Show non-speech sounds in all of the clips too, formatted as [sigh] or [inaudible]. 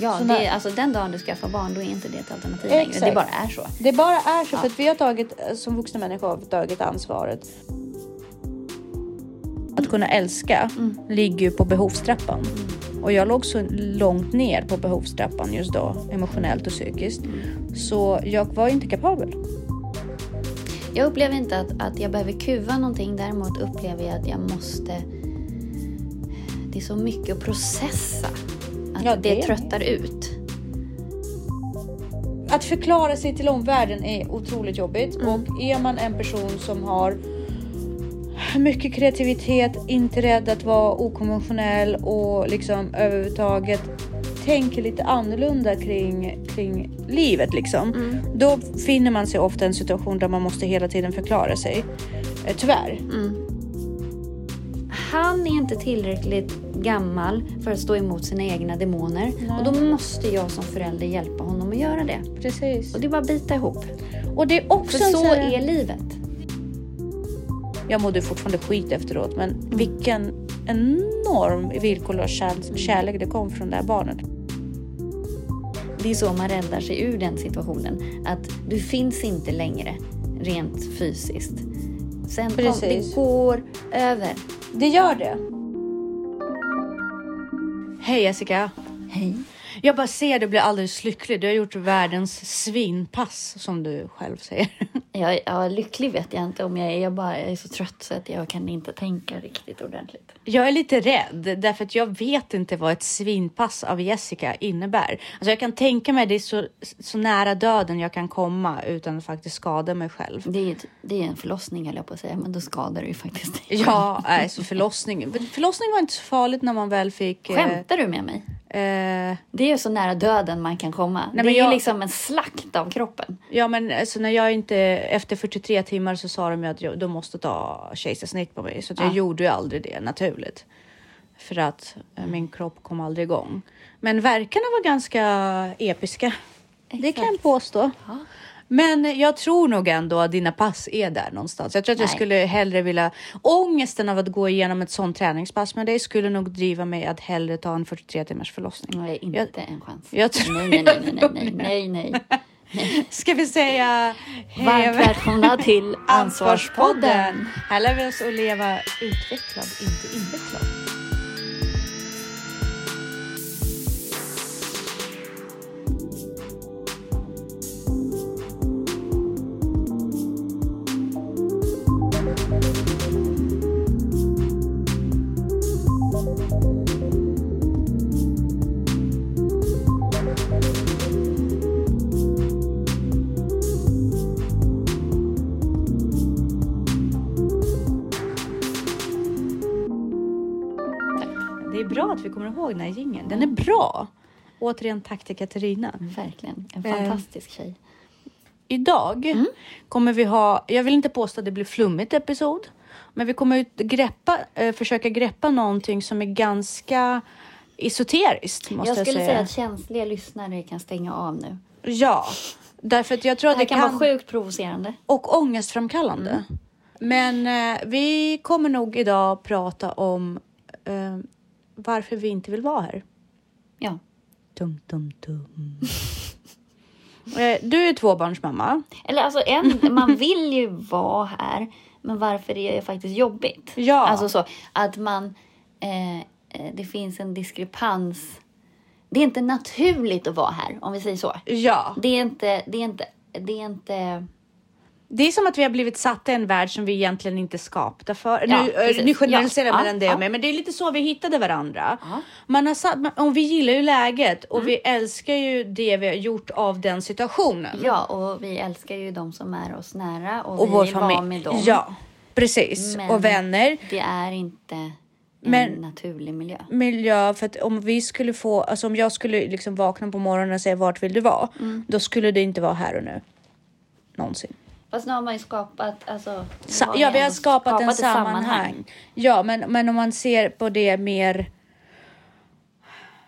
Ja, det när- alltså den dagen du skaffar barn, då är inte det ett alternativ Exakt. längre. Det bara är så. Det bara är så för att vi har tagit, som vuxna människor har tagit ansvaret. Att kunna älska ligger ju på behovstrappan. Och jag låg så långt ner på behovstrappan just då, emotionellt och psykiskt. Så jag var inte kapabel. Jag upplever inte att, att jag behöver kuva någonting. Däremot upplever jag att jag måste... Det är så mycket att processa. Ja, det, det tröttar ut. Att förklara sig till omvärlden är otroligt jobbigt och är man en person som har mycket kreativitet, inte rädd att vara okonventionell och liksom överhuvudtaget tänker lite annorlunda kring, kring livet liksom. Då finner man sig ofta i en situation där man måste hela tiden förklara sig. Eh, Tyvärr. Han är inte tillräckligt gammal för att stå emot sina egna demoner. Och då måste jag som förälder hjälpa honom att göra det. Precis. Och det är bara att bita ihop. Och det är också För så här- är livet. Jag mådde fortfarande skit efteråt men vilken enorm villkorlös kär- kärlek det kom från det här barnet. Det är så man räddar sig ur den situationen. Att du finns inte längre rent fysiskt. Sen kom, det går över. Det gör det. Hej Jessica. Hej. Jag bara ser du blir alldeles lycklig. Du har gjort världens svinpass som du själv säger. Jag, ja, lycklig vet jag inte om jag är. Jag, bara, jag är så trött så att jag kan inte tänka riktigt ordentligt. Jag är lite rädd därför att jag vet inte vad ett svinpass av Jessica innebär. Alltså jag kan tänka mig det är så, så nära döden jag kan komma utan att faktiskt skada mig själv. Det är, ju det är en förlossning höll jag på att säga, men då skadar det ju faktiskt dig. Ja, alltså förlossning. Förlossning var inte så farligt när man väl fick... eh, Skämtar du med mig? Eh, Det är ju så nära döden man kan komma. men det är jag- ju liksom en slakt av kroppen. Ja, men alltså, när jag inte efter 43 timmar så sa de att jag, de måste ta kejsarsnitt på mig, så jag Ja. gjorde ju aldrig det naturligt för att eh, min kropp kom aldrig igång. Men verkarna var ganska episka. Det kan jag Exakt. påstå. Ja. Men jag tror nog ändå att dina pass är där någonstans. Jag tror att jag Nej. skulle hellre vilja ångesten av att gå igenom ett sånt träningspass, men det skulle nog driva mig att hellre ta en 43 timmars förlossning. Nej, inte Jag- en chans. jag tror- nej, nej, nej, nej, nej, nej, [laughs] nej. [laughs] Ska vi säga hej Varmt välkomna till [laughs] Ansvarspodden. Här lär vi oss att leva utvecklad, inte invecklad. Ihåg den här jingeln. Den är bra. Återigen tack till Katarina. Verkligen. En Eh. fantastisk tjej. Idag Mm. kommer vi ha, jag vill inte påstå att det blir flummigt episod, men vi kommer att greppa, eh, försöka greppa någonting som är ganska esoteriskt måste Jag jag, skulle säga. säga att känsliga lyssnare kan stänga av nu. Ja, därför att jag tror Det att det kan, kan, vara sjukt provocerande. och ångestframkallande. Men eh, vi kommer nog idag prata om eh, varför vi inte vill vara här. Ja. Tum, tum, tum. Du är tvåbarnsmamma. Eller alltså, en, [laughs] man vill ju vara här, men varför är det faktiskt jobbigt? Ja. Alltså så att man... Eh, eh, det finns en diskrepans. Det är inte naturligt att vara här, om vi säger så. Ja. Det är inte... Det är inte, det är inte Det är som att vi har blivit satta i en värld som vi egentligen inte skapta för. Ja, nu, eh, precis. nu generaliserar Ja, det ja. med, men det är lite så vi hittade varandra. Ja. Man har satt, man- och vi gillar ju läget och Mm. vi älskar ju det vi har gjort av den situationen. Ja, och vi älskar ju de som är oss nära och, och vi vår vill vara familj. med dem. Ja, precis. Men- Och vänner. Det är inte en Men- naturlig miljö. Miljö, för att om vi skulle få, alltså om jag skulle liksom vakna på morgonen och säga vart vill du vara? Mm. Då skulle det inte vara här och nu. Någonsin. Fast nu har man ju skapat... Alltså, Sa- ja, vi har ändå skapat, en ett sammanhang. Ja, men, men om man ser på det mer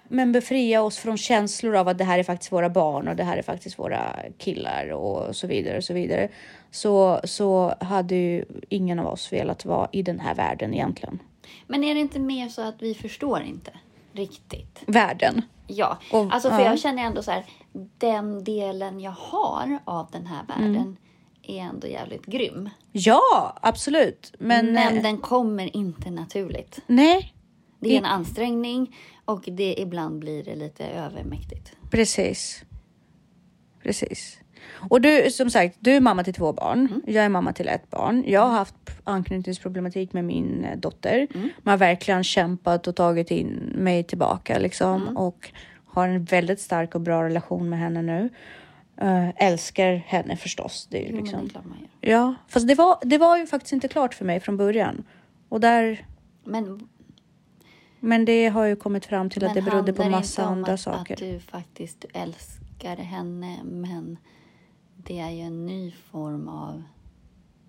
men befria oss från känslor av att det här är faktiskt våra barn och det här är faktiskt våra killar och så vidare och så vidare. Så, så hade ju ingen av oss velat vara i den här världen egentligen. Men är det inte mer så att vi förstår inte riktigt? Världen. Ja, Och- alltså för ja. jag känner ändå så här, den delen jag har av den här världen Mm. Är ändå jävligt grym. Ja, absolut. Men, Men, eh, den kommer inte naturligt. nej, Det är en ansträngning och det ibland blir det lite övermäktigt. precis. Precis. Och du, som sagt, du är mamma till två barn. Mm. Jag är mamma till ett barn. Jag har haft anknytningsproblematik med min eh, dotter. Mm. Man har verkligen kämpat och tagit in mig tillbaka liksom Mm. och har en väldigt stark och bra relation med henne nu. Eh, älskar henne förstås. Det är ju Jo, det liksom. gör. Ja, fast det var, det var ju faktiskt inte klart för mig från början. Och där, Men, men det har ju kommit fram till att det berodde på det massa andra att, saker. Att du faktiskt älskar henne, men det är ju en ny form av...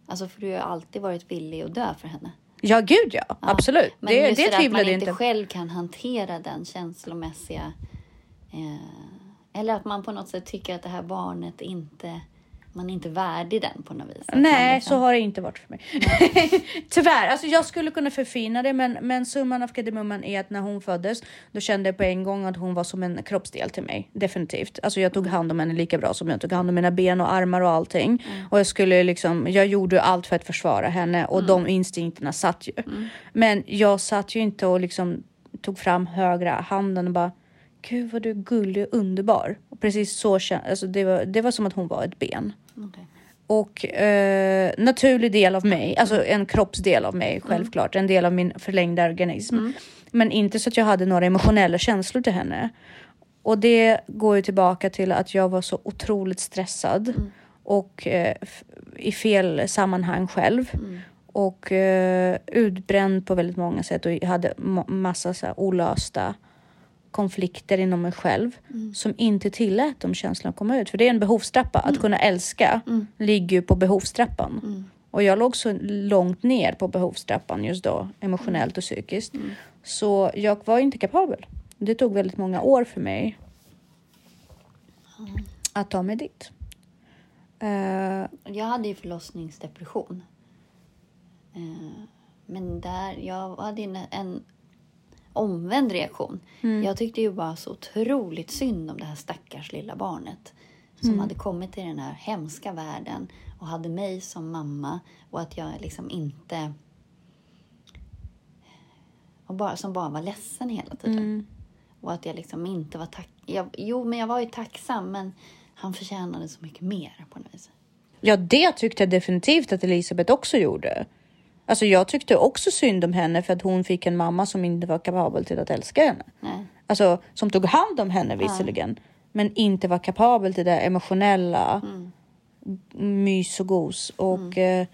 Alltså för du har ju alltid varit villig att dö för henne. Ja, gud ja. Absolut. Men det just det det att man jag inte inte. själv kan hantera den känslomässiga... Eh, eller att man på något sätt tycker att det här barnet inte... Man är inte värdig den på något vis. Nej, liksom- så har det inte varit för mig. [laughs] Tyvärr, alltså jag skulle kunna förfina det, men, men summan av kardemumman är att när hon föddes, då kände jag på en gång att hon var som en kroppsdel till mig. Definitivt. Alltså jag tog hand om henne lika bra som jag tog hand om mina ben och armar och allting. Och jag skulle liksom, jag gjorde allt för att försvara henne och de instinkterna satt ju. Men jag satt ju inte och liksom tog fram högra handen och bara Gud vad du är gullig och underbar. Och precis så kändes alltså det. Var, det var som att hon var ett ben Okej. och eh, naturlig del av mig, alltså en kroppsdel av mig självklart, en del av min förlängda organism. Men inte så att jag hade några emotionella känslor till henne. Och det går ju tillbaka till att jag var så otroligt stressad och eh, i fel sammanhang själv. Och eh, utbränd på väldigt många sätt och hade ma- massa så här, olösta konflikter inom mig själv som inte tillät de känslorna att komma ut. För det är en behovstrappa. Att kunna älska ligger ju på behovstrappan. Och jag låg så långt ner på behovstrappan just då, emotionellt och psykiskt. Så jag var inte kapabel. Det tog väldigt många år för mig att ta mig dit. Eh, Jag hade ju förlossningsdepression. Eh, Men där, jag hade en, en omvänd reaktion. Jag tyckte ju bara så otroligt synd om det här stackars lilla barnet. Som hade kommit till den här hemska världen och hade mig som mamma. Och att jag liksom inte... Och bara, som bara var ledsen hela tiden. Och att jag liksom inte var tack... Jag, jo, men jag var ju tacksam. Men han förtjänade så mycket mer på något vis. Ja, det tyckte jag definitivt att Elisabeth också gjorde. Alltså jag tyckte också synd om henne för att hon fick en mamma som inte var kapabel till att älska henne. Nej. Alltså som tog hand om henne visserligen, men inte var kapabel till det emotionella mys och gos. Och eh,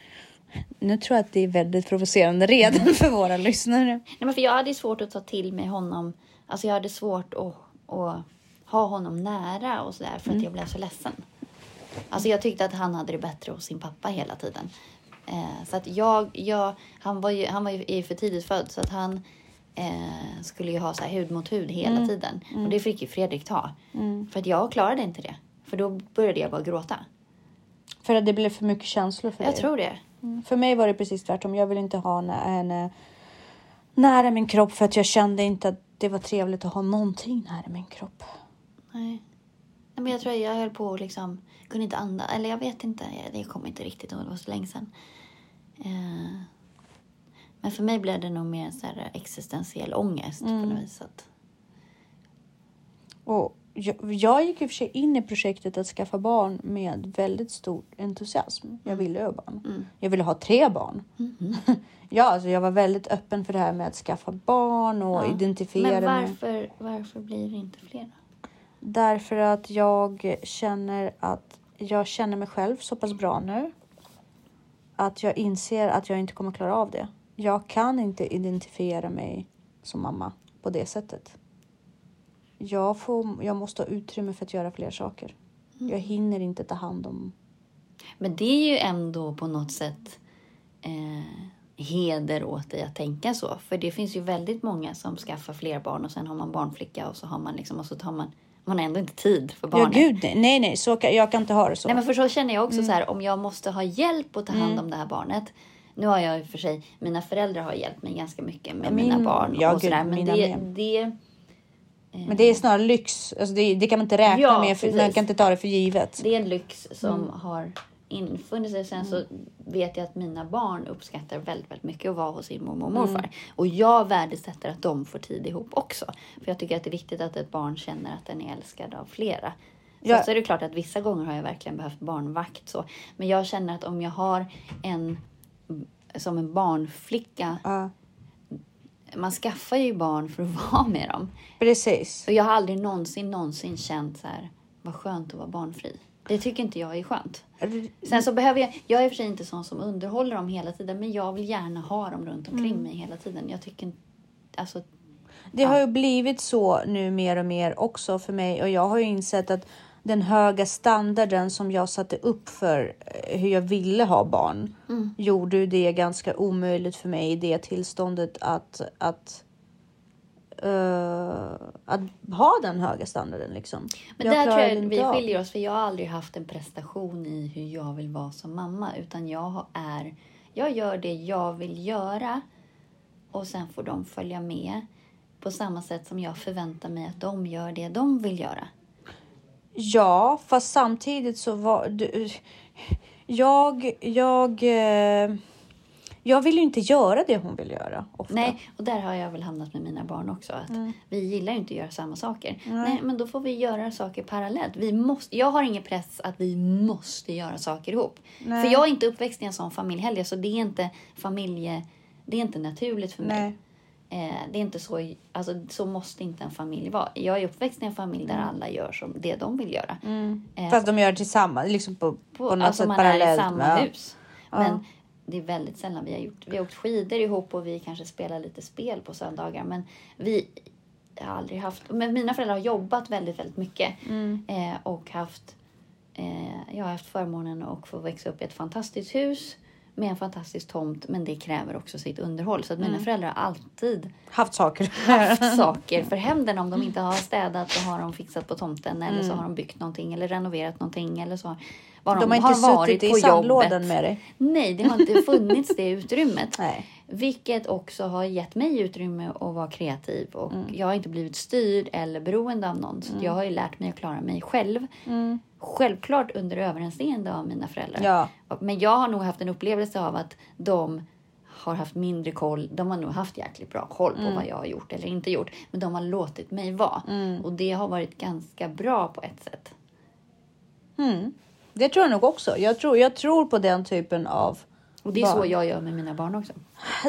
nu tror jag att det är väldigt provocerande redan för våra lyssnare. Nej, men för jag hade svårt att ta till mig honom. Alltså jag hade svårt att, att ha honom nära och sådär för att jag blev så ledsen. Alltså jag tyckte att han hade det bättre hos sin pappa hela tiden. Eh, så att jag, jag, han var ju, han var ju för tidigt född så att han eh, skulle ju ha så hud mot hud hela tiden. Och det fick ju Fredrik ta. För att jag klarade inte det. För då började jag bara gråta. För att det blev för mycket känslor för Jag dig. tror det. Mm. För mig var det precis tvärtom. Jag ville inte ha henne nära min kropp för att jag kände inte att det var trevligt att ha någonting nära min kropp. Nej. Men jag tror jag höll på att liksom, kunde inte andas. Eller jag vet inte, det kommer inte riktigt ihåg, det var så länge sedan. Eh, men för mig blev det nog mer så här existentiell ångest på något vis. Att, Och jag, jag gick i och för sig in i projektet att skaffa barn med väldigt stor entusiasm. Jag ville ju barn. Jag ville ha tre barn. [laughs] ja, alltså jag var väldigt öppen för det här med att skaffa barn och Ja. identifiera men mig. varför, varför blir det inte fler? Därför att jag känner att jag känner mig själv så pass bra nu. Att jag inser att jag inte kommer klara av det. Jag kan inte identifiera mig som mamma på det sättet. Jag, får, jag måste ha utrymme för att göra fler saker. Jag hinner inte ta hand om... Men det är ju ändå på något sätt eh, heder åt dig att tänka så. För det finns ju väldigt många som skaffar fler barn och sen har man barnflicka och så har man liksom och så tar man man har ändå inte tid för Ja, barnet. gud nej. Nej, så kan, jag kan inte ha det så. Nej, men för så känner jag också Mm. så här, om jag måste ha hjälp att ta hand om det här barnet. Nu har jag i och för sig, mina föräldrar har hjälpt mig ganska mycket med Min- mina barn ja, och sådär. Men det, det, Men det är snarare lyx. Alltså det, det kan man inte räkna Ja, med. För, man kan inte ta det för givet. Det är en lyx som Mm. har infunnit sig. Sen så vet jag att mina barn uppskattar väldigt, väldigt mycket att vara hos sin mormor och morfar. Mm. Och jag värdesätter att de får tid ihop också. För jag tycker att det är viktigt att ett barn känner att den är älskad av flera. Ja. så är det klart att vissa gånger har jag verkligen behövt barnvakt. Så. Men jag känner att om jag har en som en barnflicka. Ja, Man skaffar ju barn för att [laughs] vara med dem. precis. Och jag har aldrig någonsin, någonsin känt så här, vad skönt att vara barnfri. Det tycker inte jag är skönt. Sen så behöver jag, jag är i och för sig inte sån som underhåller dem hela tiden, men jag vill gärna ha dem runt omkring Mm. mig hela tiden. Jag tycker alltså, Det har ju blivit så nu mer och mer också för mig och jag har ju insett att den höga standarden som jag satte upp för eh, hur jag ville ha barn gjorde ju det ganska omöjligt för mig i det tillståndet att, att, eh, att ha den höga standarden. Liksom. Men där tror jag vi av. skiljer oss, för jag har aldrig haft en prestation i hur jag vill vara som mamma, utan jag är, jag gör det jag vill göra och sen får de följa med på samma sätt som jag förväntar mig att de gör det de vill göra. Ja, fast samtidigt så var du, jag, jag, eh, jag vill ju inte göra det hon vill göra. Ofta. Nej, och där har jag väl hamnat med mina barn också. Att Vi gillar ju inte att göra samma saker. Nej, men då får vi göra saker parallellt. Vi måste, jag har ingen press att vi måste göra saker ihop. Nej. För jag är inte uppväxt i en sån familj heller, så det är inte familje... Det är inte naturligt för mig. Eh, det är inte så, alltså, så måste inte en familj vara. Jag är uppväxt i en familj där alla gör som det de vill göra. Eh, Fast de gör det tillsammans, liksom på, på, på, något alltså sätt man parallellt. är i samma med- hus. Men det är väldigt sällan vi har gjort. Vi har åkt skidor ihop och vi kanske spelar lite spel på söndagar. Men vi har aldrig haft... Men mina föräldrar har jobbat väldigt, väldigt mycket. Mm. Eh, och haft... Eh, jag har haft förmånen att få växa upp i ett fantastiskt hus med en fantastisk tomt. Men det kräver också sitt underhåll. Så att Mm. mina föräldrar har alltid Haft saker. [laughs] haft saker för händerna. Om de inte har städat så har de fixat på tomten eller Mm. så har de byggt någonting eller renoverat någonting eller så var De har inte suttit i på sandlådan med dig. Nej, det har inte [laughs] funnits det utrymmet. Nej. Vilket också har gett mig utrymme att vara kreativ och Mm. jag har inte blivit styrd eller beroende av någon. Så jag har ju lärt mig att klara mig själv. Mm. Självklart under överinseende av mina föräldrar. Ja. Men jag har nog haft en upplevelse av att de har haft mindre koll. De har nog haft jäkligt bra koll Mm. på vad jag har gjort eller inte gjort. Men de har låtit mig vara. Mm. Och det har varit ganska bra på ett sätt. Mm. Det tror jag nog också. Jag tror, jag tror på den typen av Och det är barn. så jag gör med mina barn också.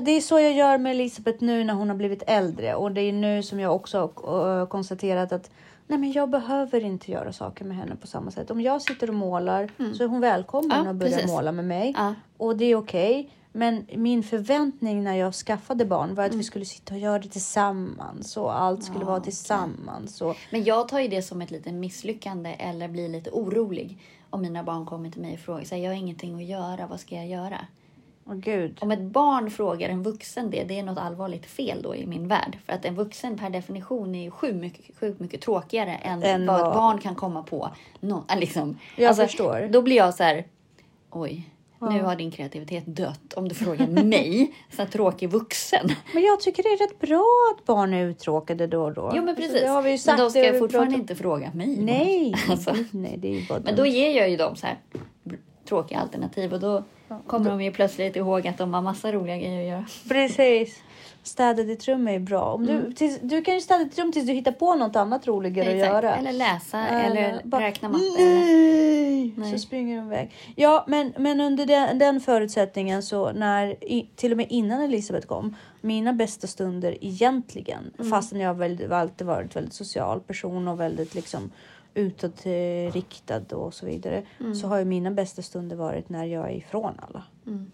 Det är så jag gör med Elisabeth nu när hon har blivit äldre och det är nu som jag också har konstaterat att nej men jag behöver inte göra saker med henne på samma sätt. Om jag sitter och målar så är hon välkommen Mm. Ja, att börja precis. måla med mig Ja. och det är okej. Men min förväntning när jag skaffade barn var att Mm. vi skulle sitta och göra det tillsammans och allt skulle vara tillsammans. Och, Men jag tar ju det som ett litet misslyckande eller blir lite orolig om mina barn kommer till mig och frågar säger jag har ingenting att göra, vad ska jag göra? Gud. Om ett barn frågar en vuxen det, det är något allvarligt fel då i min värld. För att en vuxen per definition är ju sjukt mycket, sjukt mycket tråkigare än, Än vad ett barn kan komma på. Äh, [laughs] liksom. Jag förstår. Då blir jag så här, oj, nu har din kreativitet dött om du frågar [laughs] mig, så tråkig vuxen. Men jag tycker det är rätt bra att barn är uttråkade då och då. Jo men Alltså, precis. Sagt. men då ska jag fortfarande inte fråga mig. Nej, [laughs] Alltså. nej, det är ju bara Men då ger jag ju dem så här tråkiga alternativ och då kommer de ju plötsligt ihåg att de har massa roliga grejer att göra. Precis. Städa ditt rum är bra. Om du, Mm. tills, du kan ju städa ditt rum tills du hittar på något annat roligare att Exakt. göra. Eller läsa Eller eller bara, räkna matte. Nej! Nej. Så springer de iväg. Ja, men, men under den, den förutsättningen så när, i, till och med innan Elisabeth kom, mina bästa stunder egentligen, Mm. fastän jag väldigt, alltid varit väldigt social person och väldigt liksom utåtriktad och så vidare, Mm. så har ju mina bästa stunder varit när jag är ifrån alla. Mm.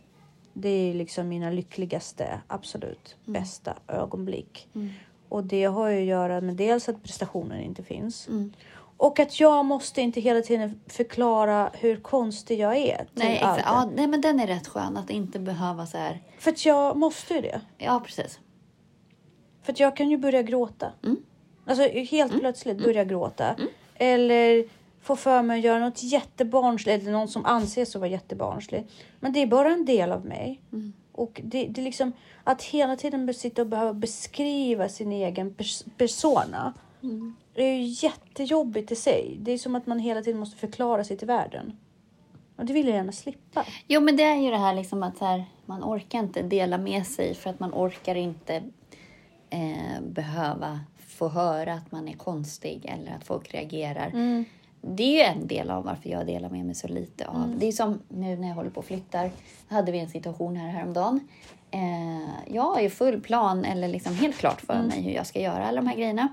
Det är liksom mina lyckligaste, absolut bästa ögonblick. Mm. Och det har ju att göra med dels att prestationen inte finns. Mm. Och att jag måste inte hela tiden förklara hur konstig jag är. Till Nej, exakt. Ja, nej, men den är rätt skön att inte behöva så här. För att jag måste ju det. Ja, precis. För att jag kan ju börja gråta. Mm. Alltså helt plötsligt börja gråta. Eller få för mig att göra något jättebarnsligt. Eller någon som anses vara jättebarnsligt. Men det är bara en del av mig. Mm. Och det, det är liksom att hela tiden sitta och behöva beskriva sin egen pers- persona. Det är ju jättejobbigt i sig. Det är som att man hela tiden måste förklara sig till världen. Och det vill jag gärna slippa. Jo, men det är ju det här liksom att här, man orkar inte dela med sig för att man orkar inte eh, behöva få höra att man är konstig eller att folk reagerar. Det är ju en del av varför jag delar med mig så lite av. Det är som nu när jag håller på och flyttar. hade vi en situation här häromdagen. Eh, jag har ju full plan eller liksom helt klart för mig hur jag ska göra alla de här grejerna.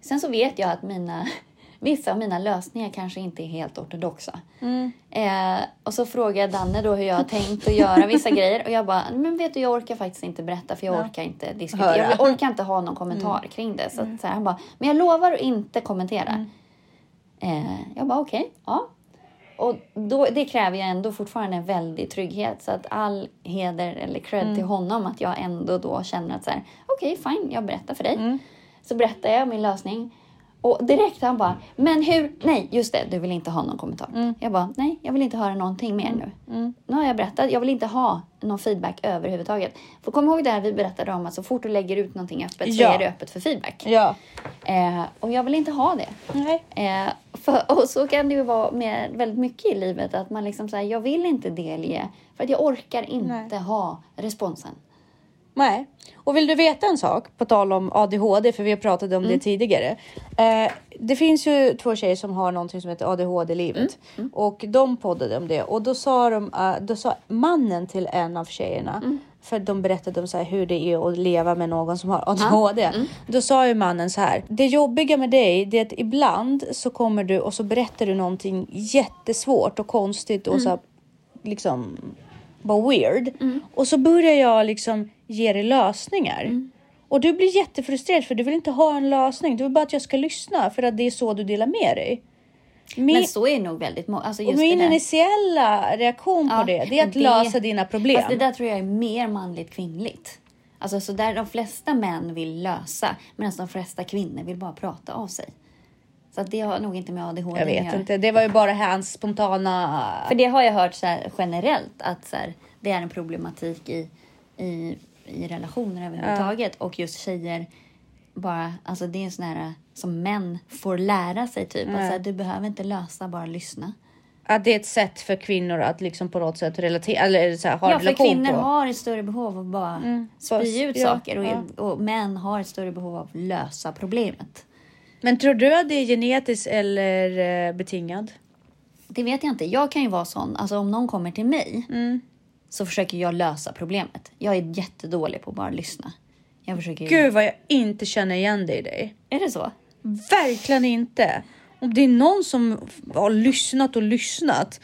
Sen så vet jag att mina, vissa av mina lösningar kanske inte är helt ortodoxa. Eh, och så frågar Danne då hur jag har tänkt att göra vissa [laughs] grejer. Och jag bara, men vet du jag orkar faktiskt inte berätta för jag Ja. orkar inte diskutera. Höra. Jag orkar inte ha någon kommentar kring det. Så, att, så här, han bara, men jag lovar att inte kommentera. Eh, jag bara okej, ja. Och då, det kräver ju ändå fortfarande en väldig trygghet. Så att all heder eller cred till honom att jag ändå då känner att så här, okej fine, jag berättar för dig. Så berättar jag min lösning. Och direkt han bara, men hur, nej just det, du vill inte ha någon kommentar. Jag bara, nej jag vill inte höra någonting mer nu. Nu har jag berättat, jag vill inte ha någon feedback överhuvudtaget. För kom ihåg det här vi berättade om att så fort du lägger ut någonting öppet så Ja. är det öppet för feedback. Ja. Eh, och jag vill inte ha det. Nej. Eh, för, [laughs] och så kan det ju vara med väldigt mycket i livet. Att man liksom säger jag vill inte delge. För att jag orkar inte Nej. ha responsen. Nej. Och vill du veta en sak på tal om ADHD, för vi har pratat om det tidigare. Eh, det finns ju två tjejer som har någonting som heter ADHD-livet och de poddade om det och då sa de, eh, då sa mannen till en av tjejerna för de berättade om så hur det är att leva med någon som har ADHD. Då sa ju mannen så här. Det jobbiga med dig det är att ibland så kommer du och så berättar du någonting jättesvårt och konstigt och så här, liksom bara weird. Och så börjar jag liksom ge dig lösningar. Och du blir jättefrustrerad för du vill inte ha en lösning. Du vill bara att jag ska lyssna för att det är så du delar med dig. Min, Men så är nog väldigt många. Alltså och min initiella reaktion Ja, på det, det är att det- lösa dina problem. Fast det där tror jag är mer manligt kvinnligt. Alltså så där de flesta män vill lösa. Medan de flesta kvinnor vill bara prata av sig. Så det har nog inte med ADHD jag vet inte, det var ju bara hans spontana... För det har jag hört så generellt att så här, det är en problematik i, i, i relationer överhuvudtaget. Och just tjejer bara, alltså det är en sån här som män får lära sig typ. Att, så här, du behöver inte lösa, bara lyssna. Att det är ett sätt för kvinnor att liksom på något sätt relatera, eller så här, ha Ja, en för relation kvinnor på. har ett större behov av att bara spy Bara- ut ja, saker och, ja. och män har ett större behov av att lösa problemet. Men tror du att det är genetiskt eller eh, betingad? Det vet jag inte. Jag kan ju vara sån, alltså om någon kommer till mig så försöker jag lösa problemet. Jag är jättedålig på att bara lyssna. Jag försöker Gud vad jag inte känner igen dig i dig. Är det så? Verkligen inte. Om det är någon som har lyssnat och lyssnat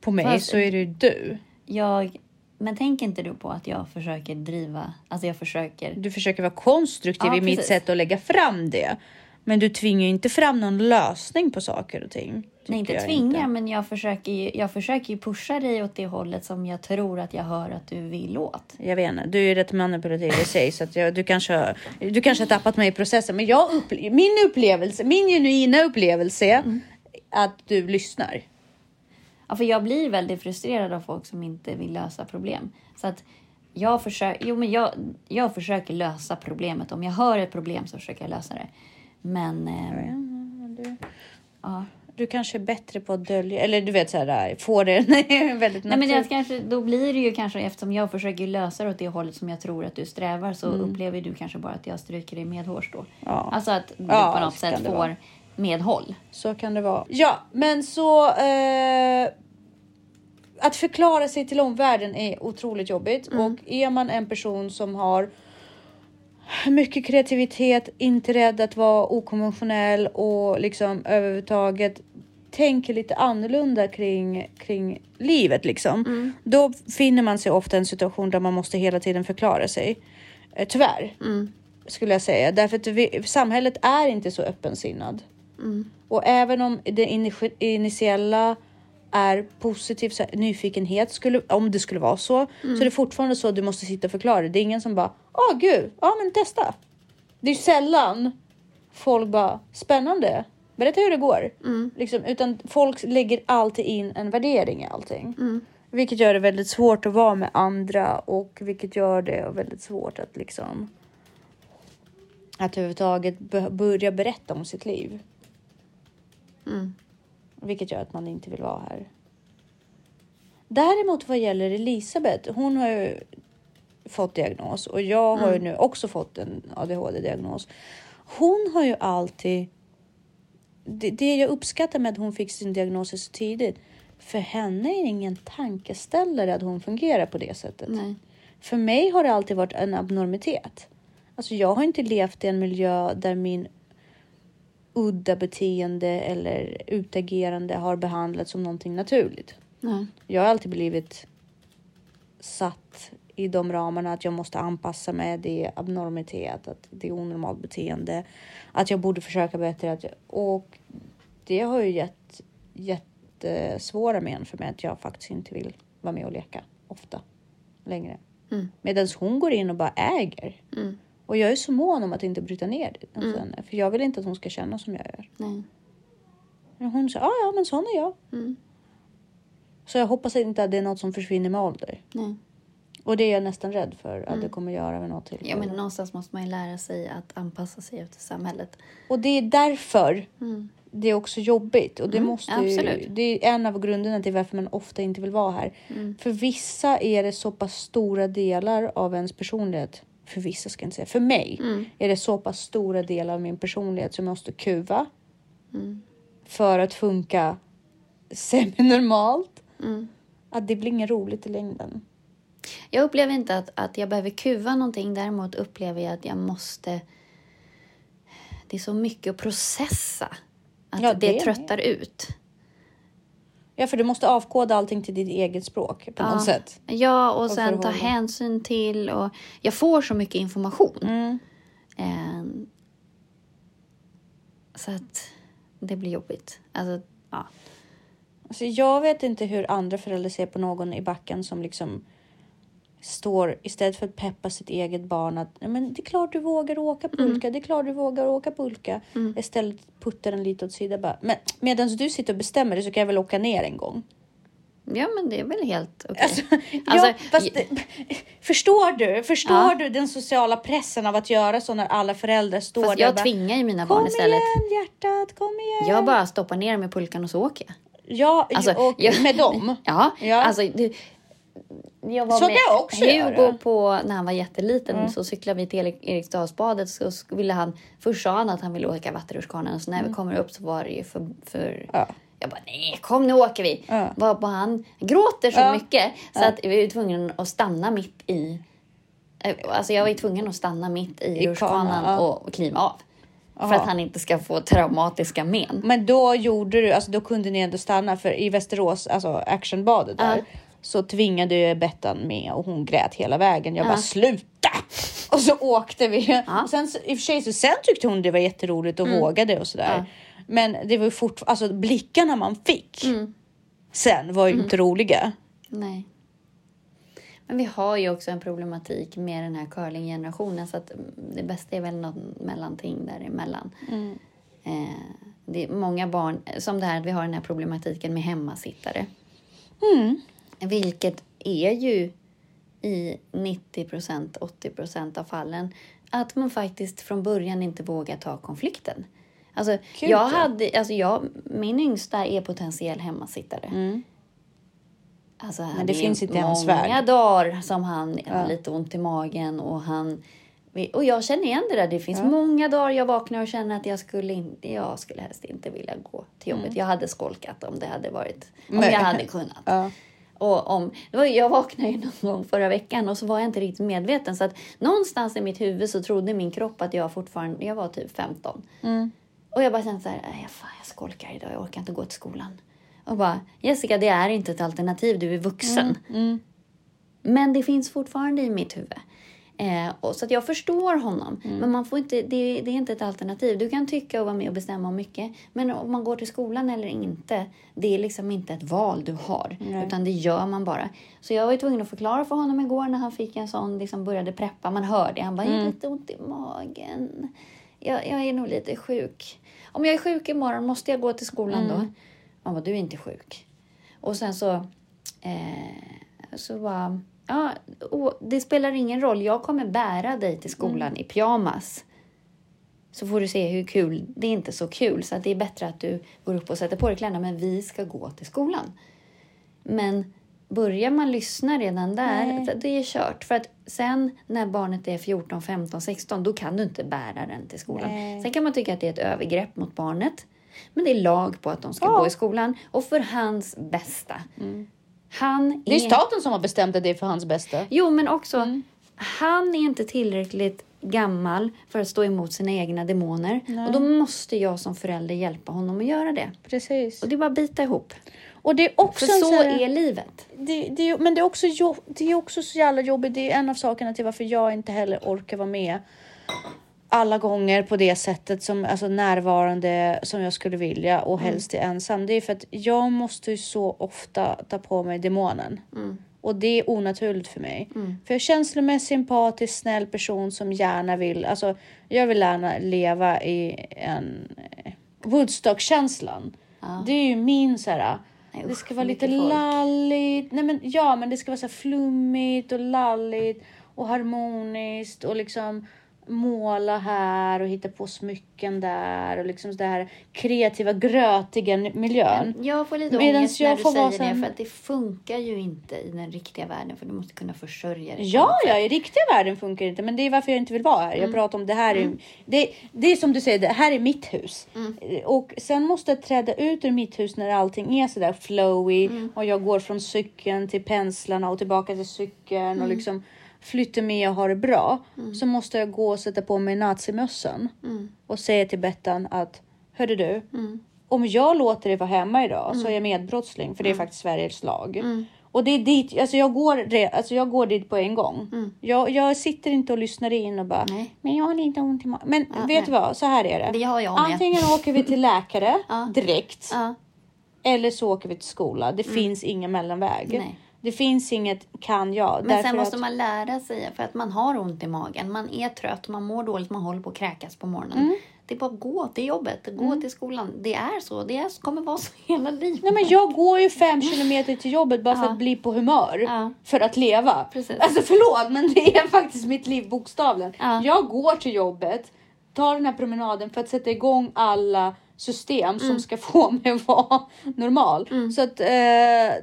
på mig Fast- så är det du. Jag, men tänk inte du på att jag försöker driva, alltså jag försöker. Du försöker vara konstruktiv Ja, i mitt precis. sätt att lägga fram det. Men du tvingar ju inte fram någon lösning på saker och ting. Nej, inte tvinga, men jag försöker, ju, jag försöker ju pusha dig åt det hållet som jag tror att jag hör att du vill åt. Jag vet inte, du är ju rätt manipulativ i sig så att jag, du, kanske, har- du kanske har tappat mig i processen. Men jag upple- min upplevelse, min genuina upplevelse Mm. att du lyssnar. Ja, för jag blir väldigt frustrerad av folk som inte vill lösa problem. Så att jag, försöker, jo, men jag, jag försöker lösa problemet. Om jag hör ett problem så försöker jag lösa det. Men... Eh, Du, ja. du kanske är bättre på att dölja, eller du vet så här, få det [laughs] väldigt Nej, men det kanske, då blir det ju kanske, eftersom jag försöker lösa det åt det hållet som jag tror att du strävar, så upplever du kanske bara att jag stryker dig medhårs då. Mm. Ja. Alltså att du Ja, på något sätt får vara. medhåll. Så kan det vara. Ja, men så eh, att förklara sig till omvärlden är otroligt jobbigt och är man en person som har mycket kreativitet, inte rädd att vara okonventionell och liksom överhuvudtaget tänker lite annorlunda kring, kring livet liksom. Då finner man sig ofta i en situation där man måste hela tiden förklara sig. Eh, tyvärr skulle jag säga. Därför att vi, samhället är inte så öppensinnad. Och även om det ini- initiella är positivt, så här, nyfikenhet, skulle, om det skulle vara så, så är det fortfarande så att du måste sitta och förklara. Det är ingen som bara, åh gud, ja men testa. Det är sällan folk bara, spännande, berätta hur det går. Liksom, utan folk lägger alltid in en värdering i allting. Vilket gör det väldigt svårt att vara med andra och vilket gör det väldigt svårt att liksom att överhuvudtaget börja berätta om sitt liv. Mm. Vilket gör att man inte vill vara här. Däremot vad gäller Elisabeth, hon har ju fått diagnos och jag har ju nu också fått en ADHD-diagnos. Hon har ju alltid... Det, det jag uppskattar med att hon fick sin diagnos så tidigt, för henne är det ingen tankeställare att hon fungerar på det sättet. Nej. För mig har det alltid varit en abnormitet. Alltså jag har inte levt i en miljö där min udda beteende eller utagerande har behandlats som någonting naturligt. Nej. Jag har alltid blivit satt i de ramarna att jag måste anpassa mig. Det är abnormitet, att det är onormalt beteende, att jag borde försöka bättre. Att jag, och det har ju gett jättesvåra men för mig att jag faktiskt inte vill vara med och leka ofta längre. Mm. Medan hon går in och bara äger. Mm. Och jag är så mån om att inte bryta ner det hos henne. För jag vill inte att hon ska känna som jag gör. Nej. Men hon säger, ja ja men sån är jag. Mm. Så jag hoppas inte att det är något som försvinner med ålder. Nej. Och det är jag nästan rädd för att det kommer göra med något till. Ja, men någonstans måste man ju lära sig att anpassa sig efter samhället. Och det är därför Mm. det är också jobbigt. Och det, Mm, måste ju, absolut. det är en av grunderna till varför man ofta inte vill vara här. Mm. För vissa är det så pass stora delar av ens personlighet. För vissa ska jag inte säga. För mig Mm. är det så pass stora delar av min personlighet som jag måste kuva. Mm. För att funka semi-normalt. Mm. Att det blir inget roligt i längden. Jag upplever inte att, att jag behöver kuva någonting. Däremot upplever jag att jag måste... Det är så mycket att processa. Att Ja, det, det tröttar ut. Ja, för du måste avkoda allting till ditt eget språk på något sätt. Ja, och Och sen ta hänsyn till... Och jag får så mycket information. Mm. Eh, så att det blir jobbigt. Alltså, ja. Alltså, jag vet inte hur andra föräldrar ser på någon i backen som liksom står istället för att peppa sitt eget barn att "Ja, men det är klart du vågar åka pulka, det är klart du vågar åka pulka. Istället puttar den lite åt sidan bara. Men medan du sitter och bestämmer det så kan jag väl åka ner en gång. ja, men det är väl helt okej. Alltså, [laughs] ja, Alltså, fast det, [laughs] förstår du? Förstår Ja. du den sociala pressen av att göra så när alla föräldrar står Fast där jag bara, tvingar ju mina Kom barn istället. igen hjärtat, kom igen. Jag bara stoppar ner dem i pulkan och så åker jag. Ja, Alltså, och jag- med dem. [laughs] Ja, Ja. alltså du, jag var Så med jag också Hugo göra. på, när han var jätteliten Mm. så cyklade vi till Erik- Eriksdalsbadet så ville han, först sa han att han ville åka vattenrutschkanan och så när vi kommer upp så var det ju för, för Mm. Ja. jag bara nej kom nu åker vi. Ja. Varpå han gråter så Ja. mycket så att vi var tvungna att stanna mitt i eh, Alltså jag var tvungen att stanna mitt i, I rutschkanan kanan, ja. och kliva av. För att han inte ska få traumatiska men. Men då gjorde du, alltså då kunde ni ändå stanna för i Västerås, alltså actionbadet där. Så tvingade jag Bettan med och hon grät hela vägen. Jag Ja. bara sluta! [laughs] Och så åkte vi. Ja. Och sen, I och för sig så sen tyckte hon det var jätteroligt och vågade och sådär. Ja. Men det var ju fortfarande, alltså blickarna man fick Mm. sen var ju inte roliga. Nej. Men vi har ju också en problematik med den här curlinggenerationen så att det bästa är väl något mellanting däremellan. Eh, det är många barn, som det här att vi har den här problematiken med hemmasittare. Vilket är ju i 90 procent, 80 procent av fallen att man faktiskt från början inte vågar ta konflikten. Alltså, Gud, jag ja. hade, alltså jag, min yngsta är potentiell hemmasittare. Alltså, Men det finns inte många dagar som han har lite ont i magen och han och jag känner igen det där. Det finns många dagar jag vaknar och känner att jag skulle inte, jag skulle helst inte vilja gå till jobbet. Jag hade skolkat om det hade varit, om Mm. Men- jag hade kunnat. Ja. Och om, var, jag vaknade ju någon gång förra veckan och så var jag inte riktigt medveten. Så att någonstans i mitt huvud så trodde min kropp att jag fortfarande, jag var typ 15. Mm. Och jag bara kände så här, "Nej, fan jag skolkar idag, jag orkar inte gå till skolan. Och bara, Jessica det är inte ett alternativ, du är vuxen. Mm. Men det finns fortfarande i mitt huvud. Eh, och så att jag förstår honom. Mm. Men man får inte, det, det är inte ett alternativ. Du kan tycka och vara med och bestämma om mycket. Men om man går till skolan eller inte, det är liksom inte ett val du har. Nej. Utan det gör man bara. Så jag var tvungen att förklara för honom igår när han fick en sån, liksom började preppa. Man hör det. Han bara, jag Mm. har lite ont i magen. Jag, jag är nog lite sjuk. Om jag är sjuk imorgon, måste jag gå till skolan då? Mm. Han bara, du är inte sjuk. Och sen så, eh, så var ja, det spelar ingen roll. Jag kommer bära dig till skolan i pyjamas. så får du se hur kul, det är inte så kul så att det är bättre att du går upp och sätter på dig kläderna men vi ska gå till skolan. Men börjar man lyssna redan där, Nej. det är kört. För att sen när barnet är 14, 15, 16 då kan du inte bära den till skolan. Nej. Sen kan man tycka att det är ett övergrepp mot barnet. Men det är lag på att de ska Ja. gå i skolan och för hans bästa. Han Det är staten som har bestämt att det är för hans bästa. Jo, men också Mm. han är inte tillräckligt gammal för att stå emot sina egna demoner. Och då måste jag som förälder hjälpa honom att göra det. Precis. Och det är bara att bita ihop. Och det är också För så här- är livet. det, det, men det är, också det är också så jävla jobbigt. Det är en av sakerna till varför jag inte heller orkar vara med alla gånger på det sättet som alltså närvarande som jag skulle vilja och helst är ensam. Det är för att jag måste ju så ofta ta på mig demonen. Och det är onaturligt för mig. För jag är känslomässigt empatisk, snäll person som gärna vill, alltså jag vill gärna leva i en Woodstock-känslan. Det är ju min så här, Nej, det ska vara lite lalligt. Nej men ja, men det ska vara så flummigt och lalligt och harmoniskt och liksom måla här och hitta på smycken där och liksom så här kreativa grötiga miljön. Jag får lite Medans ångest jag när du får säger vara det, för att det funkar ju inte i den riktiga världen, för du måste kunna försörja dig. Ja, ja, i riktiga världen funkar det inte, men det är varför jag inte vill vara här. Mm. Jag pratar om det här. Är, det, det är som du säger, det här är mitt hus. Mm. Och sen måste jag träda ut ur mitt hus när allting är sådär flowy Mm. och jag går från cykeln till penslarna och tillbaka till cykeln Mm. och liksom flyttar med och har det bra. Så måste jag gå och sätta på mig nazimössan Mm. och säga till Bettan att hörde du, om jag låter dig vara hemma idag Mm. så är jag medbrottsling för det är faktiskt Sveriges lag. Och det är dit, alltså jag går, alltså jag går dit på en gång. Jag, jag sitter inte och lyssnar in och bara, Mm. Nej. men jag har lite ont i magen. Men Ja, vet du vad, så här är det. Det har jag med. Antingen åker vi till läkare [laughs] Ja. direkt Ja, eller så åker vi till skola. Det finns ingen mellanväg. Mm. Nej. Det finns inget kan jag. Men sen måste att, man lära sig, för att man har ont i magen, man är trött, man mår dåligt, man håller på att kräkas på morgonen. Mm. Det är bara att gå till jobbet, gå till skolan. Det är så, det är, kommer vara så [laughs] hela livet. Nej men jag går ju fem kilometer till jobbet bara för Ja. att bli på humör. Ja. För att leva. Precis. Alltså förlåt men det är faktiskt mitt liv bokstavligen. Ja. Jag går till jobbet, tar den här promenaden för att sätta igång alla system Mm. som ska få [laughs] mig att vara normal. Så att eh,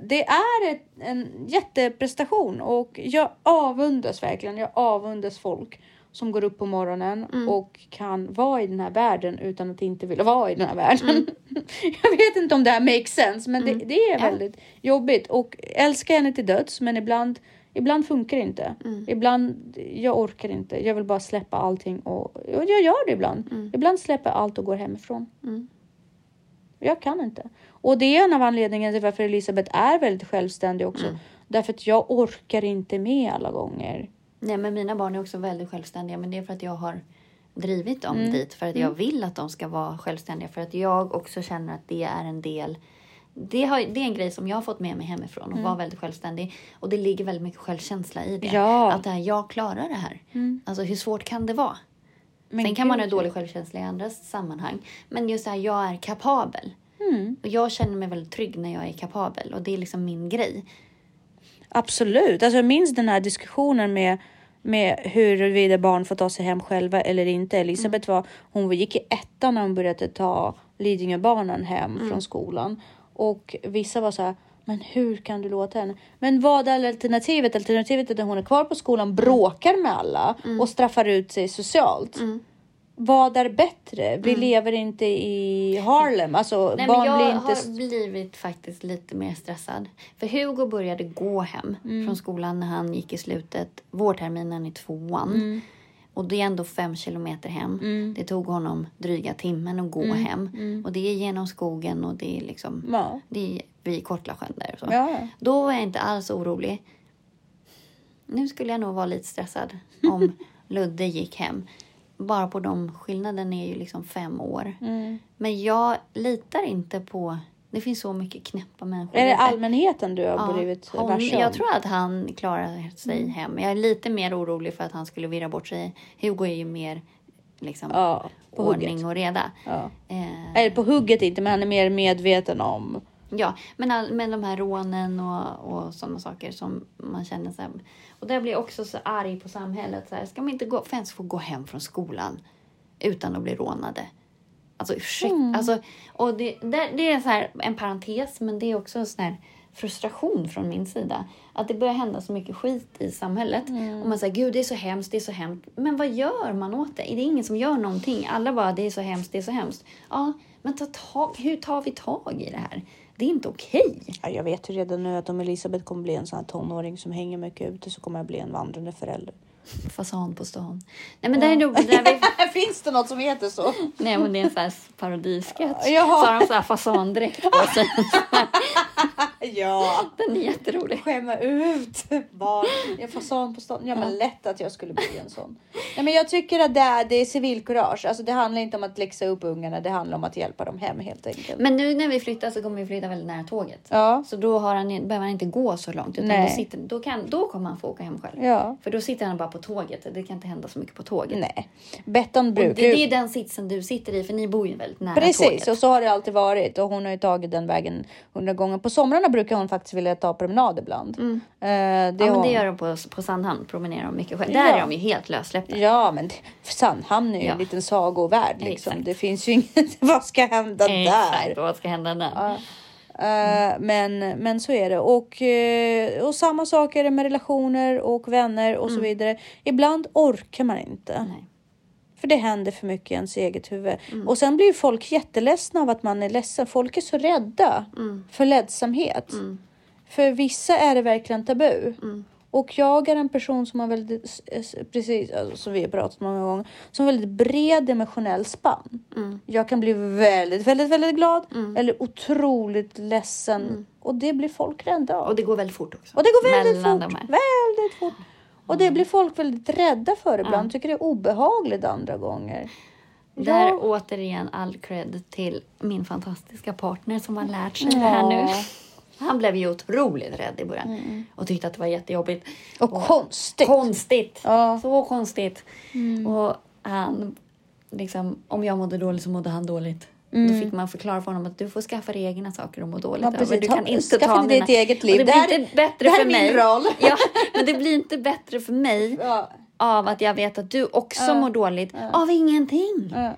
det är ett, en jätteprestation och jag avundas verkligen. Jag avundas folk som går upp på morgonen Mm. och kan vara i den här världen utan att inte vilja vara i den här världen. Mm. [laughs] jag vet inte om det här makes sense, men det, det är väldigt jobbigt och älskar henne till döds, men ibland Ibland funkar det inte. Mm. Ibland, jag orkar inte. Jag vill bara släppa allting och, och jag gör det ibland. Ibland släpper jag allt och går hemifrån. Mm. Jag kan inte. Och det är en av anledningarna till varför Elisabeth är väldigt självständig också. Mm. Därför att jag orkar inte med alla gånger. Nej, men mina barn är också väldigt självständiga, men det är för att jag har drivit dem Mm. dit. För att jag vill att de ska vara självständiga. För att jag också känner att det är en del det, har, det är en grej som jag har fått med mig hemifrån och vara väldigt självständig. Och det ligger väldigt mycket självkänsla i det. Mm. Ja. Att det här, jag klarar det här. Alltså hur svårt kan det vara? Men Sen kan man ha dålig självkänsla i andra sammanhang. Men just det här, jag är kapabel. Mm. Och jag känner mig väldigt trygg när jag är kapabel. Och det är liksom min grej. Absolut. Alltså jag minns den här diskussionen med, med huruvida barn får ta sig hem själva eller inte. Elisabeth var, hon gick i ettan när hon började ta Lidingöbarnen hem från skolan. Och vissa var så här, men hur kan du låta henne? Men vad är alternativet? Alternativet är att hon är kvar på skolan, bråkar med alla och straffar ut sig socialt. Vad är bättre? Vi lever inte i Harlem. Alltså Nej, barn jag blir inte... har blivit faktiskt lite mer stressad. För Hugo började gå hem Mm. från skolan när han gick i slutet, vårterminen i tvåan. Mm. Och det är ändå fem kilometer hem. Det tog honom dryga timmen att gå Mm. hem. Och det är genom skogen och det är liksom Ja. det är vid Kortlasjön där och så. Ja. Då var jag inte alls orolig. Nu skulle jag nog vara lite stressad [laughs] om Ludde gick hem. Bara på de skillnaden är ju liksom fem år. Mm. Men jag litar inte på... Det finns så mycket knäppa människor. Är det allmänheten du har Ja, blivit varse? Jag tror att han klarar sig Mm. hem. Jag är lite mer orolig för att han skulle virra bort sig. Hugo är ju mer liksom, Ja, på ordning hugget. och reda. Ja. Eh, Eller på hugget inte, men han är mer medveten om. Ja, men, all, men de här rånen och, och sådana saker som man känner så här. Och där blir jag också så arg på samhället. Så här, ska man inte gå, ens få gå hem från skolan? utan att bli rånade. Alltså ursäkta. Mm. Alltså, och det, det, det är så här en parentes, men det är också en sån här frustration från min sida. Att det börjar hända så mycket skit i samhället. Mm. Och man säger gud det är så hemskt, det är så hemskt. Men vad gör man åt det? Det är ingen som gör någonting. Alla bara det är så hemskt, det är så hemskt. Ja, men ta tag, hur tar vi tag i det här? Det är inte okej. Ja, jag vet ju redan nu att om Elisabeth kommer bli en sån här tonåring som hänger mycket ute så kommer jag bli en vandrande förälder. Fasan på stan. Nej men det är nog där vi... Finns det något som heter så? Nej men det är en sån här parodisketch. [laughs] Så har de så här fasandräkt på sig. [laughs] Ja. Den är jätterolig. Skämma ut barn. Jag fasan på stan. Ja, men lätt att jag skulle bli en sån. Nej, men jag tycker att det är, det är civilkurage. Alltså, det handlar inte om att läxa upp ungarna. Det handlar om att hjälpa dem hem helt enkelt. Men nu när vi flyttar så kommer vi flytta väldigt nära tåget. Ja. Så då har han, behöver han inte gå så långt. Utan Nej. då, sitter, då, kan, då kommer han få åka hem själv. Ja. För då sitter han bara på tåget. Det kan inte hända så mycket på tåget. Nej. Betton Och brukar det, det är den sitsen du sitter i för ni bor ju väldigt nära Precis, tåget. och så har det alltid varit. Och hon har ju tagit den vägen hundra gånger. På somrarna brukar hon faktiskt vilja ta promenad ibland. Mm. Eh, det ja, men det gör de på, på Sandhamn. Promenerar de mycket själv. Ja. Där är de ju helt lössläppta. Ja, men Sandhamn är ju Ja. en liten sagovärld. Liksom. Exakt. Det finns ju inget. [laughs] Vad ska hända Exakt, där? vad ska hända där? Ja. Eh, men, men så är det. Och, eh, och samma sak är det med relationer och vänner och så vidare. Ibland orkar man inte. Mm. Nej. För det händer för mycket i ens eget huvud. Och sen blir folk jätteledsna av att man är ledsen. Folk är så rädda för ledsamhet. För vissa är det verkligen tabu. Och jag är en person som har väldigt, precis alltså, som vi har pratat många gånger, som har väldigt bred emotionell spann. Jag kan bli väldigt, väldigt, väldigt glad eller otroligt ledsen. Och det blir folk rädda av. Och det går väldigt fort också. Och det går väldigt Mellan fort. Väldigt fort. Och det blir folk väldigt rädda för ibland. Tycker det är obehagligt andra gånger. Där Ja. återigen all cred till min fantastiska partner som har lärt sig det här nu. Han blev ju otroligt rädd i början och tyckte att det var jättejobbigt. Och konstigt. Konstigt! Ja. Så konstigt. Och han, liksom, om jag mådde dåligt så mådde han dåligt. Då fick man förklara för honom att du får skaffa dig egna saker och må dåligt Ja, över. precis. Du kan inte skaffa ta dig mina... ditt eget Och liv. Det Det blir här- inte bättre det här för är min mig. roll. [laughs] Ja, men det blir inte bättre för mig [laughs] Ja. av att jag vet att du också mår dåligt av ingenting. Ja.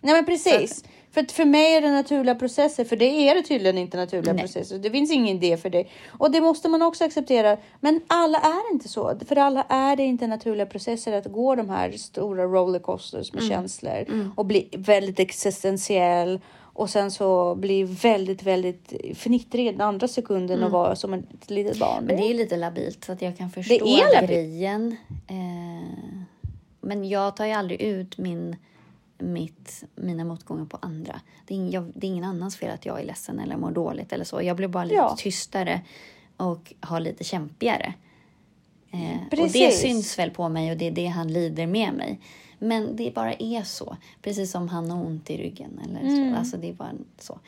Nej men precis. För för mig är det naturliga processer, för det är det tydligen inte naturliga Nej. processer. Det finns ingen idé för det. Och det måste man också acceptera. Men alla är inte så. För alla är det inte naturliga processer att gå de här stora rollercoasters med känslor och bli väldigt existentiell och sen så bli väldigt, väldigt fnittrig i den andra sekunden och vara som ett litet barn. Men det är lite labilt så att jag kan förstå är labilt. grejen. Eh, men jag tar ju aldrig ut min, mitt, mina motgångar på andra. Det är, jag, det är ingen annans fel att jag är ledsen eller mår dåligt eller så. Jag blir bara lite Ja. tystare och har lite kämpigare. Eh, och det syns väl på mig och det är det han lider med mig. Men det bara är så. Precis som han har ont i ryggen eller Mm. så. Alltså det är bara så.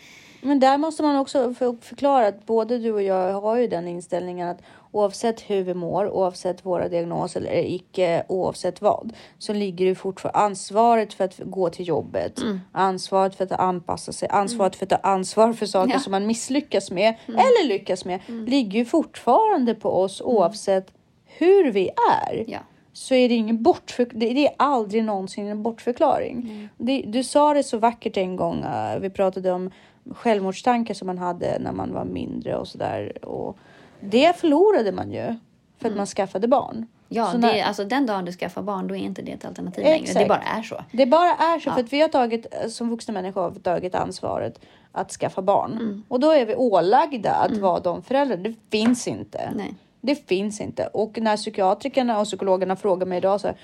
Men där måste man också för- förklara att både du och jag har ju den inställningen att oavsett hur vi mår, oavsett våra diagnoser eller icke, oavsett vad, så ligger det fortfarande ansvaret för att gå till jobbet, Mm. ansvaret för att anpassa sig, ansvaret för att ta ansvar för saker Ja. Mm. som man misslyckas med eller lyckas med, ligger ju fortfarande på oss oavsett hur vi är Ja. Så är det ingen bortför... det, det är aldrig någonsin en bortförklaring. Det, du sa det så vackert en gång. eh, vi pratade om självmordstankar som man hade när man var mindre och sådär. Och det förlorade man ju för att man skaffade barn. Ja, Så det, när- är- alltså den dagen du skaffar barn, då är inte det ett alternativ längre. Det Exakt. bara är så. Det bara är så Ja. för att vi har tagit som vuxna människor har tagit ansvaret att skaffa barn Mm. och då är vi ålagda att vara de föräldrar. Det finns inte. Nej. Det finns inte. Och när psykiatrikerna och psykologerna frågar mig idag så här,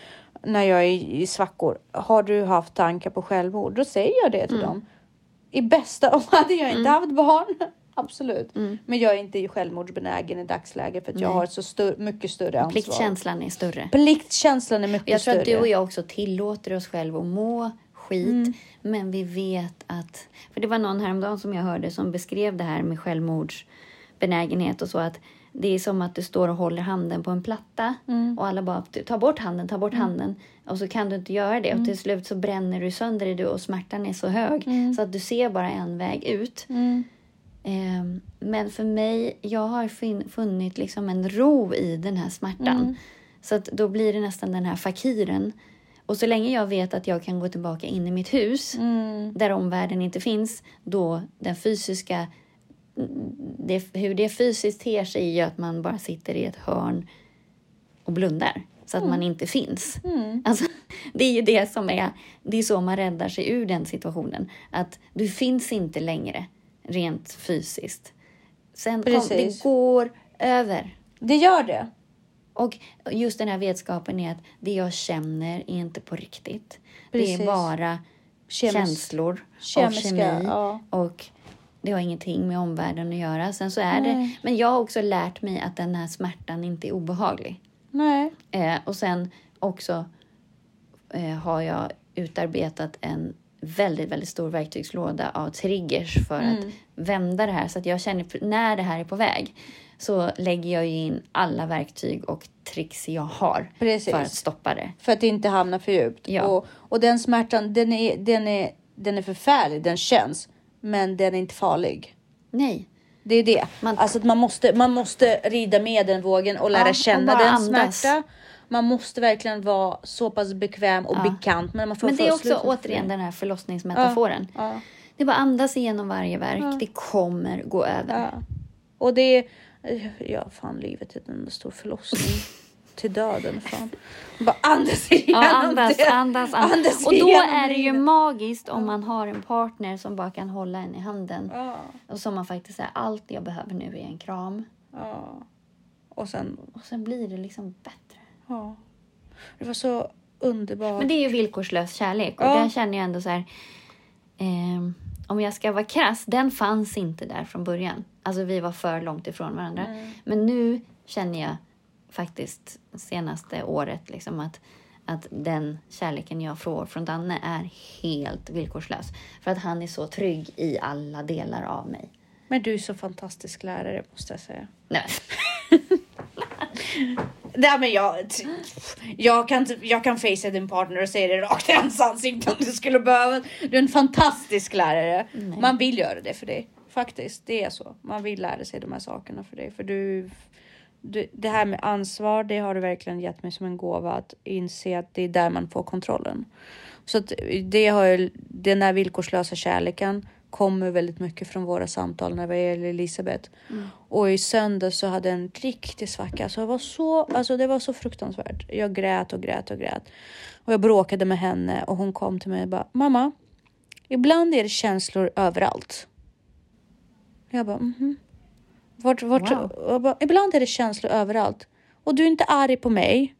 när jag är i, svackor, har du haft tankar på självmord? Då säger jag det Mm. till dem. I bästa, om hade jag inte haft barn, [laughs] absolut. Men jag är inte självmordsbenägen i dagsläget för att jag Mm. Har ett så stör, mycket större ansvar. Pliktkänslan är större. Pliktkänslan är mycket Jag tror större. att du och jag också tillåter oss själva att må skit. Mm. Men vi vet att... För det var någon häromdagen som jag hörde som beskrev det här med självmordsbenägenhet och så att det är som att du står och håller handen på en platta Mm. och alla bara ta bort handen, ta bort handen och så kan du inte göra det och Mm. till slut så bränner du sönder det och smärtan är så hög så att du ser bara en väg ut. Mm. Ehm, Men för mig, jag har funnit liksom en ro i den här smärtan. Mm. Så att då blir det nästan den här fakiren. Och så länge jag vet att jag kan gå tillbaka in i mitt hus Mm. där omvärlden inte finns, då den fysiska... Det, hur det fysiskt ter sig är ju att man bara sitter i ett hörn och blundar så att man inte finns. Mm. Alltså, det är ju det som är... Det är så man räddar sig ur den situationen. Att du finns inte längre rent fysiskt. Sen kom, det går över. Det gör det. Och just den här vetskapen är att det jag känner är inte på riktigt. Det Precis. är bara Kemis- känslor kemiska, och kemi. ja. Och det har ingenting med omvärlden att göra. Sen så är det, men jag har också lärt mig att den här smärtan inte är obehaglig. Nej. Eh, och sen också eh, har jag utarbetat en väldigt, väldigt stor verktygslåda av triggers för Mm. att vända det här. Så att jag känner när det här är på väg så lägger jag in alla verktyg och tricks jag har Precis. för att stoppa det. För att inte hamna för djupt. Ja. Och, och den smärtan, den är, den, är, den är förfärlig, den känns. Men den är inte farlig. Nej. Det är det. Man- Alltså att man måste, man måste rida med den vågen och lära Ja, känna den andas. smärta. Man måste verkligen vara så pass bekväm och Ja. bekant. Men, man får Men det är också återigen den här förlossningsmetaforen. Ja. Det är bara andas igenom varje verk. Det kommer gå över. Ja. Och det är... Ja, fan livet är en stor förlossning. Till döden, fan. Bara andas igenom Ja, andas, det. andas, andas. Andas Och då är det ju magiskt om man har en partner som bara kan hålla en i handen. Ja, Och som man faktiskt säger, allt jag behöver nu är en kram. ja. Och sen... Och sen blir det liksom bättre. Ja. Det var så underbart. Men det är ju villkorslös kärlek. Och där känner jag ändå så här... ehm, om jag ska vara krass, den fanns inte där från början. Alltså vi var för långt ifrån varandra. Men nu känner jag faktiskt senaste året liksom att, att den kärleken jag får från Danne är helt villkorslös. För att han är så trygg i alla delar av mig. Men du är så fantastisk lärare måste jag säga. Nej, [laughs] Nej, men jag, jag, kan, jag kan facea din partner och säga det rakt i hans ansikte om du skulle behöva. Du är en fantastisk lärare. Nej. Man vill göra det för dig. Faktiskt, det är så. Man vill lära sig de här sakerna för dig. För du, det här med ansvar, det har du verkligen gett mig som en gåva. Att inse att det är där man får kontrollen. Så att det har ju, den där villkorslösa kärleken kommer väldigt mycket från våra samtal när det gäller Elisabeth. Och i söndag så hade jag en riktig svacka. Alltså det, var så, alltså det var så fruktansvärt. Jag grät och grät och grät. Och jag bråkade med henne och hon kom till mig och bara Mamma, ibland är det känslor överallt. Jag bara mhm. Vart, vart, Wow. ibland är det känslor överallt. Och du är inte arg på mig.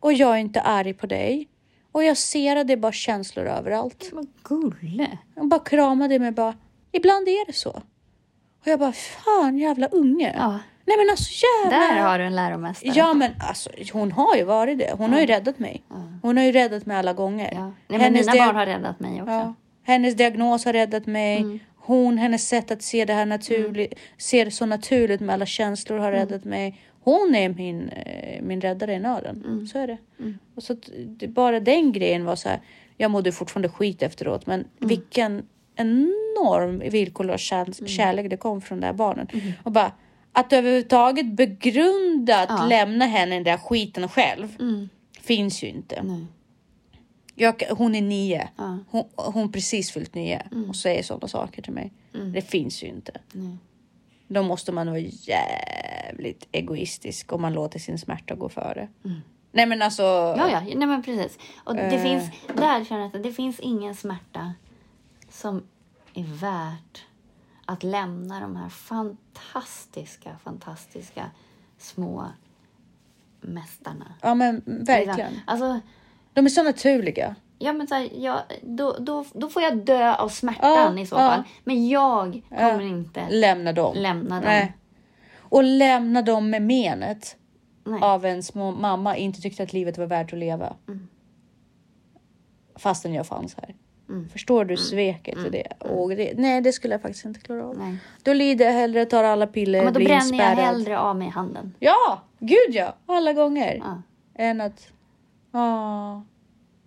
Och jag är inte arg på dig. Och jag ser att det är bara känslor överallt. vad gulle. Han bara kramade mig bara. Ibland är det så. Och jag bara, fan jävla unge. Ja, Nej men alltså jävla. där har du en läromästare. Ja men alltså hon har ju varit det. Hon har ju räddat mig. Hon har ju räddat mig alla gånger. Ja. Nej, men Hennes mina barn har räddat mig också. ja. Hennes diagnos har räddat mig. Mm. Hon, hennes sätt att se det här naturligt, se det så naturligt med alla känslor Mm. har räddat mig. Hon är min, eh, min räddare i nöden. Mm. Så är det. Och så det, bara den grejen var så här. Jag mådde fortfarande skit efteråt, men Mm. vilken enorm villkorlös kär, kärlek det kom från de här barnen. Mm. Och bara att överhuvudtaget begrunda att Ja. lämna henne i den där skiten själv Mm. finns ju inte. Nej. Jag, hon är nio. Ja. Hon, hon precis fyllt nio och säger sådana saker till mig. Det finns ju inte. Nej. Då måste man vara jävligt egoistisk om man låter sin smärta gå före. Nej men alltså. Ja, ja, nej men precis. Och det Eh. finns, där känner jag att det finns ingen smärta som är värt att lämna de här fantastiska, fantastiska små mästarna. Ja men verkligen. Alltså, De är så naturliga. ja men så här, jag, då, då, då får jag dö av smärtan Ja, i så ja. fall. Men jag kommer inte Lämna dem. lämna dem. Nej. Och lämna dem med menet Nej. av en små mamma inte tyckte att livet var värt att leva. Fastän jag fanns här. Mm. Förstår du sveket i det? Och det? Nej, det skulle jag faktiskt inte klara av. Nej. Då lider jag hellre, tar alla piller, Ja, men då blir bränner jag hellre av mig handen. Ja, gud ja. Alla gånger. Ja. Än att, ja,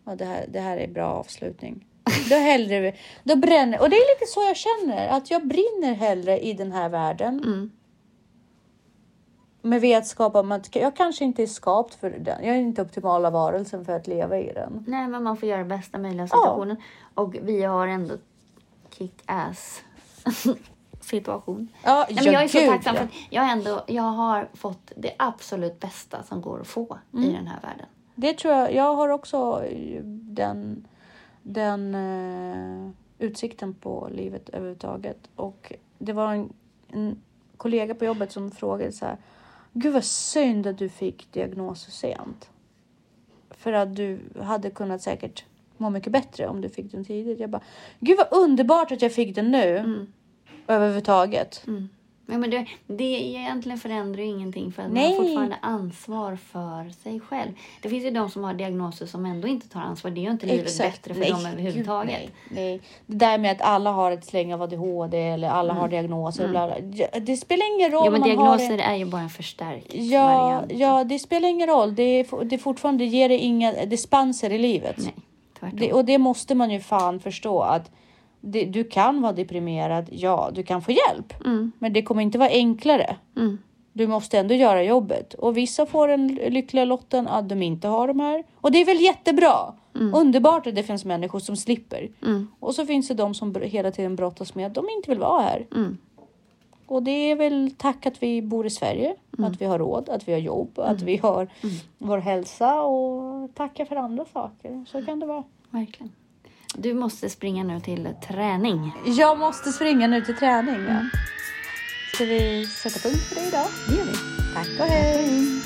ja det, här, det här är bra avslutning. Då hellre, då bränner, och det är lite så jag känner, att jag brinner hellre i den här världen. Mm. med vetskap om att jag kanske inte är skapt för den. Jag är inte optimala varelsen för att leva i den. Nej, men man får göra bästa möjliga situationen. Och vi har ändå kick-ass [laughs] situation. Ja, Nej, men jag är så gud, tacksam ja. för att jag, ändå, jag har fått det absolut bästa som går att få Mm. i den här världen. Det tror jag. Jag har också eh, den, den eh, utsikten på livet överhuvudtaget. Och det var en, en kollega på jobbet som frågade så här. Gud vad synd att du fick diagnos så sent. För att du hade kunnat säkert må mycket bättre om du fick den tidigt. Jag bara, gud vad underbart att jag fick den nu. Mm. Överhuvudtaget. Ja, men det, det egentligen förändrar ju ingenting för att man Nej. har fortfarande ansvar för sig själv. Det finns ju de som har diagnoser som ändå inte tar ansvar. Det är ju inte livet bättre för Nej, dem överhuvudtaget. Nej, nej. Det där med att alla har ett släng av ADHD eller alla har diagnoser. Bla bla. Ja, Det spelar ingen roll Ja, men man diagnoser är ju bara en förstärkt Ja, variant. ja, det spelar ingen roll. Det, är, det är fortfarande det ger inga dispenser i livet. Nej, tvärtom. Det, och det måste man ju fan förstå att det, du kan vara deprimerad. Ja, du kan få hjälp, Mm, men det kommer inte vara enklare. mm, Du måste ändå göra jobbet och vissa får den lyckliga lotten att de inte har de här och det är väl jättebra. Underbart att det finns människor som slipper mm, och så finns det de som hela tiden brottas med att de inte vill vara här. mm. Och det är väl tack att vi bor i Sverige, att vi har råd, att vi har jobb, att vi har vår hälsa och tacka för andra saker. Så kan det vara. Verkligen. Du måste springa nu till träning. Jag måste springa nu till träning. Ja. Ska vi sätta punkt för det idag? Det gör vi. Tack och hej!